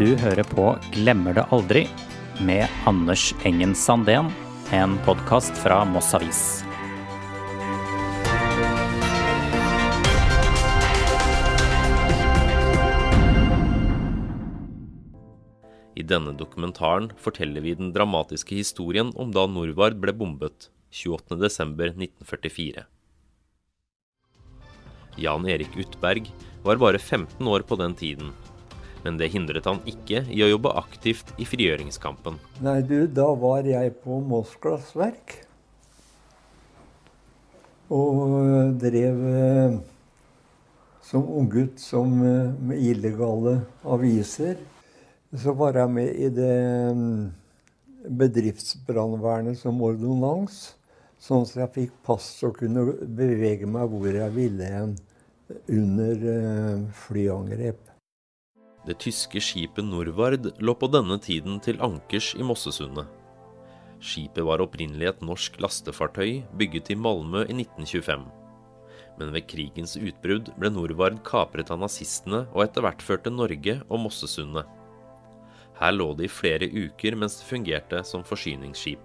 Du hører på Glemmer det aldri med Anders Engen Sandén, en podkast fra Moss Avis. I denne dokumentaren forteller vi den dramatiske historien om da Norvard ble bombet 28.12.1944. Jan Erik Utberg var bare 15 år på den tiden, men det hindret han ikke i å jobbe aktivt i frigjøringskampen. Nei, du, da var jeg på Moss Glassverk. Og drev eh, som unggutt som, eh, med illegale aviser. Så var jeg med i det mm, bedriftsbrannvernet som ordonnans. Sånn at jeg fikk pass og kunne bevege meg hvor jeg ville hen under eh, flyangrep. Det tyske skipet Norvard lå på denne tiden til ankers i Mossesundet. Skipet var opprinnelig et norsk lastefartøy bygget i Malmö i 1925. Men ved krigens utbrudd ble Norvard kapret av nazistene og etter hvert ført til Norge og Mossesundet. Her lå det i flere uker mens det fungerte som forsyningsskip.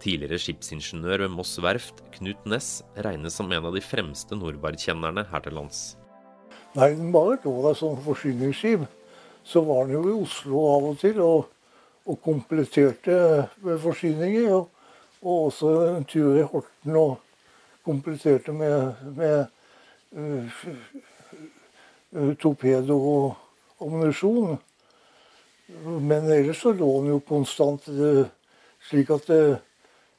Tidligere skipsingeniør ved Moss verft, Knut Næss, regnes som en av de fremste Norvard-kjennerne her til lands. Nei, den bare lå der som forsyningsskip. Så var den jo i Oslo av og til og, og kompletterte med forsyninger. Og, og, også en tur i Horten og kompletterte med, med uh, torpedo og ammunisjon. Men ellers så lå den jo konstant uh, slik at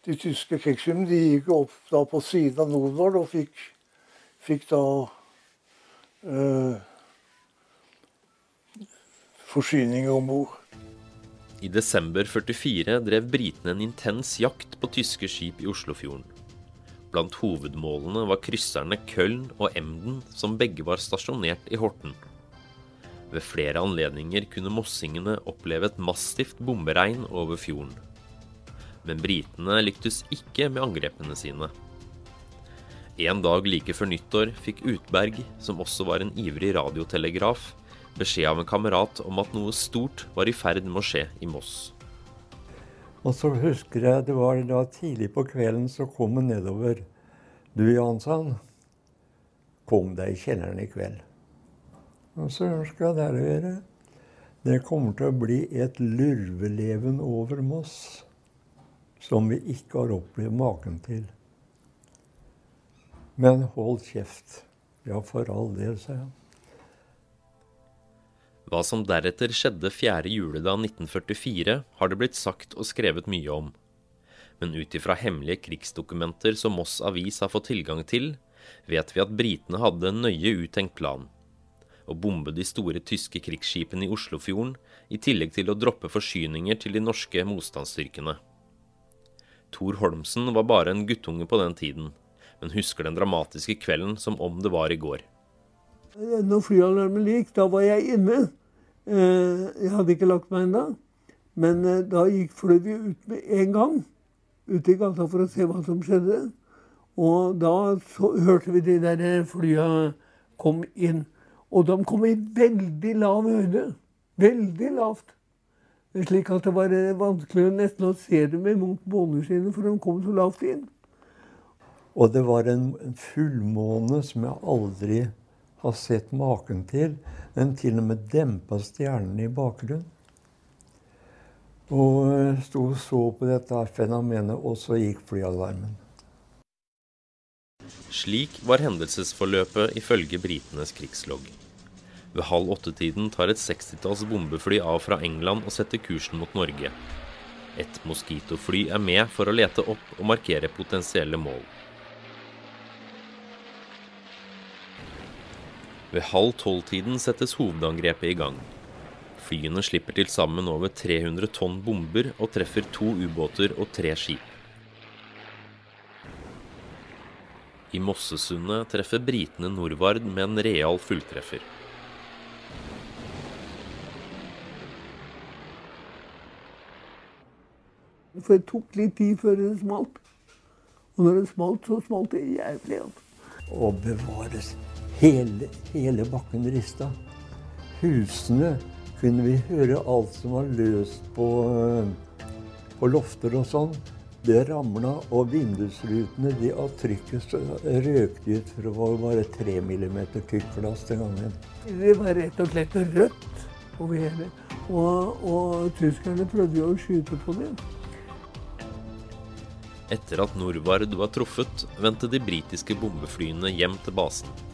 de tyske krigsskipene gikk opp da på siden av Nordvard og fikk, fikk da forsyninger om bord. I desember 44 drev britene en intens jakt på tyske skip i Oslofjorden. Blant hovedmålene var krysserne Köln og Emden, som begge var stasjonert i Horten. Ved flere anledninger kunne mossingene oppleve et massivt bomberegn over fjorden. Men britene lyktes ikke med angrepene sine. En dag like før nyttår fikk Utberg, som også var en ivrig radiotelegraf, beskjed av en kamerat om at noe stort var i ferd med å skje i Moss. Og så husker jeg det var da tidlig på kvelden så kom han nedover. Du Jansson, kom deg i kjelleren i kveld. Og så skal det gjøre. Det kommer til å bli et lurveleven over Moss som vi ikke har opplevd maken til. Men hold kjeft. Ja, for all del, sa jeg. Hva som deretter skjedde fjerde juledag 1944, har det blitt sagt og skrevet mye om. Men ut ifra hemmelige krigsdokumenter som Moss Avis har fått tilgang til, vet vi at britene hadde en nøye uttenkt plan. Å bombe de store tyske krigsskipene i Oslofjorden, i tillegg til å droppe forsyninger til de norske motstandsstyrkene. Thor Holmsen var bare en guttunge på den tiden, men husker den dramatiske kvelden som om det var i går. Når flyalarmen gikk, da var jeg inne. Jeg hadde ikke lagt meg ennå. Men da gikk fløy vi ut med en gang. Ut i gata for å se hva som skjedde. Og da så, hørte vi de der flya kom inn. Og de kom i veldig lav høyde. Veldig lavt. Slik at det var vanskelig nesten å se dem imot måneskinnet, for de kom så lavt inn. Og det var en fullmåne som jeg aldri har sett maken til. Den til og med dempa stjernene i bakgrunnen. Og sto og så på dette fenomenet, og så gikk flyalarmen. Slik var hendelsesforløpet ifølge britenes krigslogg. Ved halv åtte-tiden tar et sekstitalls bombefly av fra England og setter kursen mot Norge. Et Mosquito-fly er med for å lete opp og markere potensielle mål. Ved halv tolv-tiden settes hovedangrepet i gang. Flyene slipper til sammen over 300 tonn bomber og treffer to ubåter og tre skip. I Mossesundet treffer britene Norvard med en real fulltreffer. For det tok litt tid før det smalt. Og når det smalt, så smalt det jævlig. Å bevares. Hele, hele bakken rista. Husene kunne vi høre alt som var løst på, eh, på lofter og sånn. Det ramla, og vindusrutene de av trykket røkte ut for å være bare tre millimeter tykk glass den gangen. Det var rett og slett rødt over hele. Og, og tyskerne prøvde jo å skyte på det. Etter at Norvard var truffet, vendte de britiske bombeflyene hjem til basen.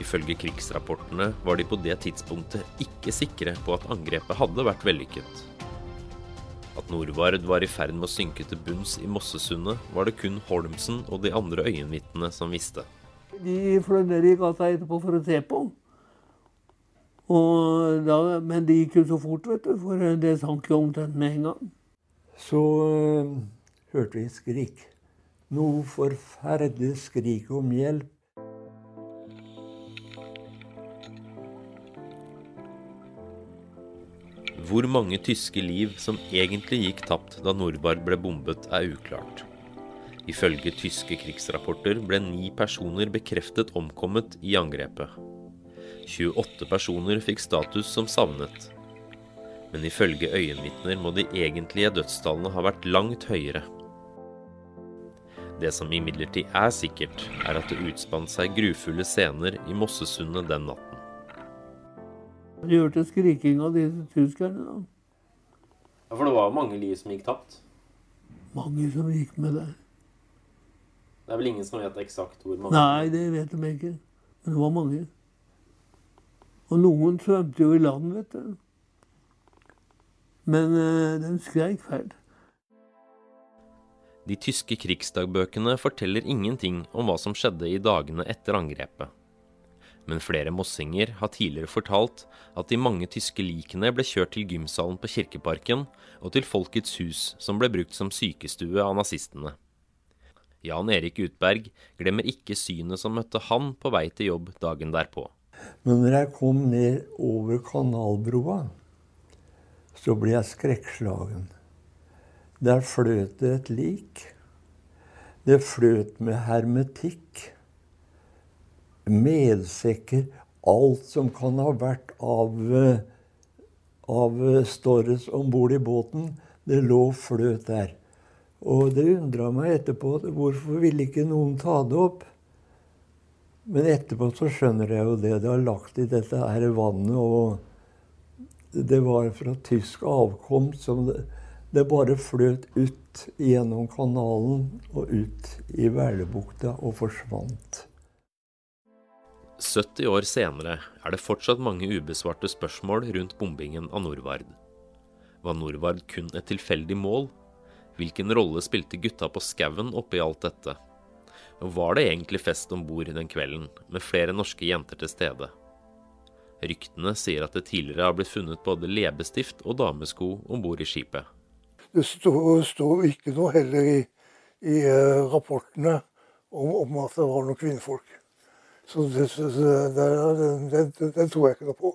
Ifølge krigsrapportene var de på det tidspunktet ikke sikre på at angrepet hadde vært vellykket. At Norvard var i ferd med å synke til bunns i Mossesundet, var det kun Holmsen og de andre øyenvitnene som visste. De fløy ned i gata etterpå for å se på. Da, men det gikk jo så fort, vet du, for det sank jo omtrent med en gang. Så øh, hørte vi skrik. Noe forferdelig skrik om hjelp. Hvor mange tyske liv som egentlig gikk tapt da Norvard ble bombet, er uklart. Ifølge tyske krigsrapporter ble ni personer bekreftet omkommet i angrepet. 28 personer fikk status som savnet. Men ifølge øyenvitner må de egentlige dødstallene ha vært langt høyere. Det som imidlertid er sikkert, er at det utspant seg grufulle scener i Mossesundet den natten. De hørte skriking av disse tyskerne. da. Ja, For det var mange liv som gikk tapt? Mange som gikk med det. Det er vel ingen som vet eksakt hvor mange? Nei, det vet de ikke. Men det var mange. Og noen svømte jo i land, vet du. Men øh, de skreik fælt. De tyske krigsdagbøkene forteller ingenting om hva som skjedde i dagene etter angrepet. Men flere mossinger har tidligere fortalt at de mange tyske likene ble kjørt til gymsalen på Kirkeparken og til Folkets hus, som ble brukt som sykestue av nazistene. Jan Erik Utberg glemmer ikke synet som møtte han på vei til jobb dagen derpå. Men når jeg kom ned over kanalbroa, så ble jeg skrekkslagen. Der fløt det et lik. Det fløt med hermetikk, medsekker, alt som kan ha vært av, av Storres om bord i båten. Det lå fløt der. Og det undra meg etterpå hvorfor ville ikke noen ta det opp. Men etterpå så skjønner jeg jo det. Det har lagt i dette her vannet, og det var fra tysk avkomst. som det, det bare fløt ut gjennom kanalen og ut i Verlebukta og forsvant. 70 år senere er det fortsatt mange ubesvarte spørsmål rundt bombingen av Norvard. Var Norvard kun et tilfeldig mål? Hvilken rolle spilte gutta på skauen oppi alt dette? Og var det egentlig fest om bord den kvelden, med flere norske jenter til stede? Ryktene sier at det tidligere har blitt funnet både leppestift og damesko om bord i skipet. Det står, ikke noe heller i, i uh, rapportene om, om, at det var noen kvinnfolk. Så det, det, det, det, tror jeg ikke noe på.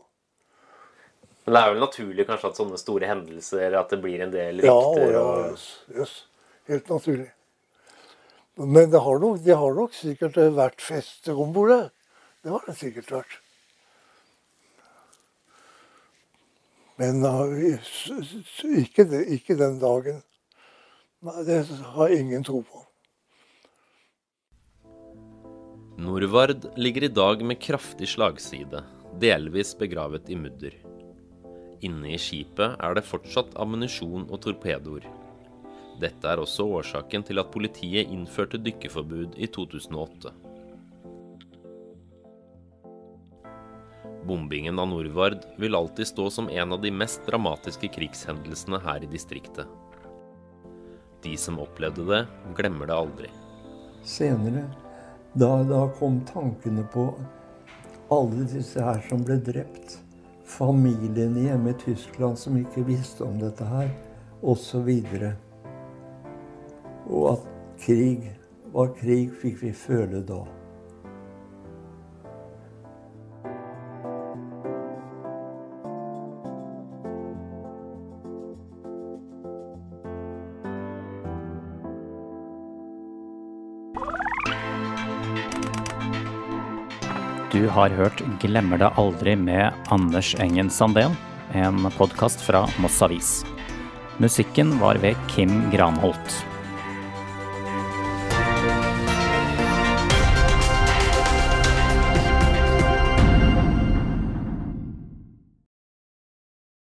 Men det er vel naturlig kanskje at sånne store hendelser, at det blir en del rykter? Ja, ja yes, yes. helt naturlig. Men det har, nok, det har nok sikkert vært fester om bord der. Det har det sikkert vært. Men ikke, ikke den dagen. Nei, det har jeg ingen tro på. Norvard ligger i dag med kraftig slagside, delvis begravet i mudder. Inne i skipet er det fortsatt ammunisjon og torpedoer. Dette er også årsaken til at politiet innførte dykkeforbud i 2008. Bombingen av Norvard vil alltid stå som en av de mest dramatiske krigshendelsene her i distriktet. De som opplevde det, glemmer det aldri. Senere, da, da kom tankene på alle disse her som ble drept. Familiene hjemme i Tyskland som ikke visste om dette her, osv. Og at krig var krig, fikk vi føle da. Har hørt 'Glemmer det aldri' med Anders Engen Sandén. en podkast fra Moss Avis. Musikken var ved Kim Granholt.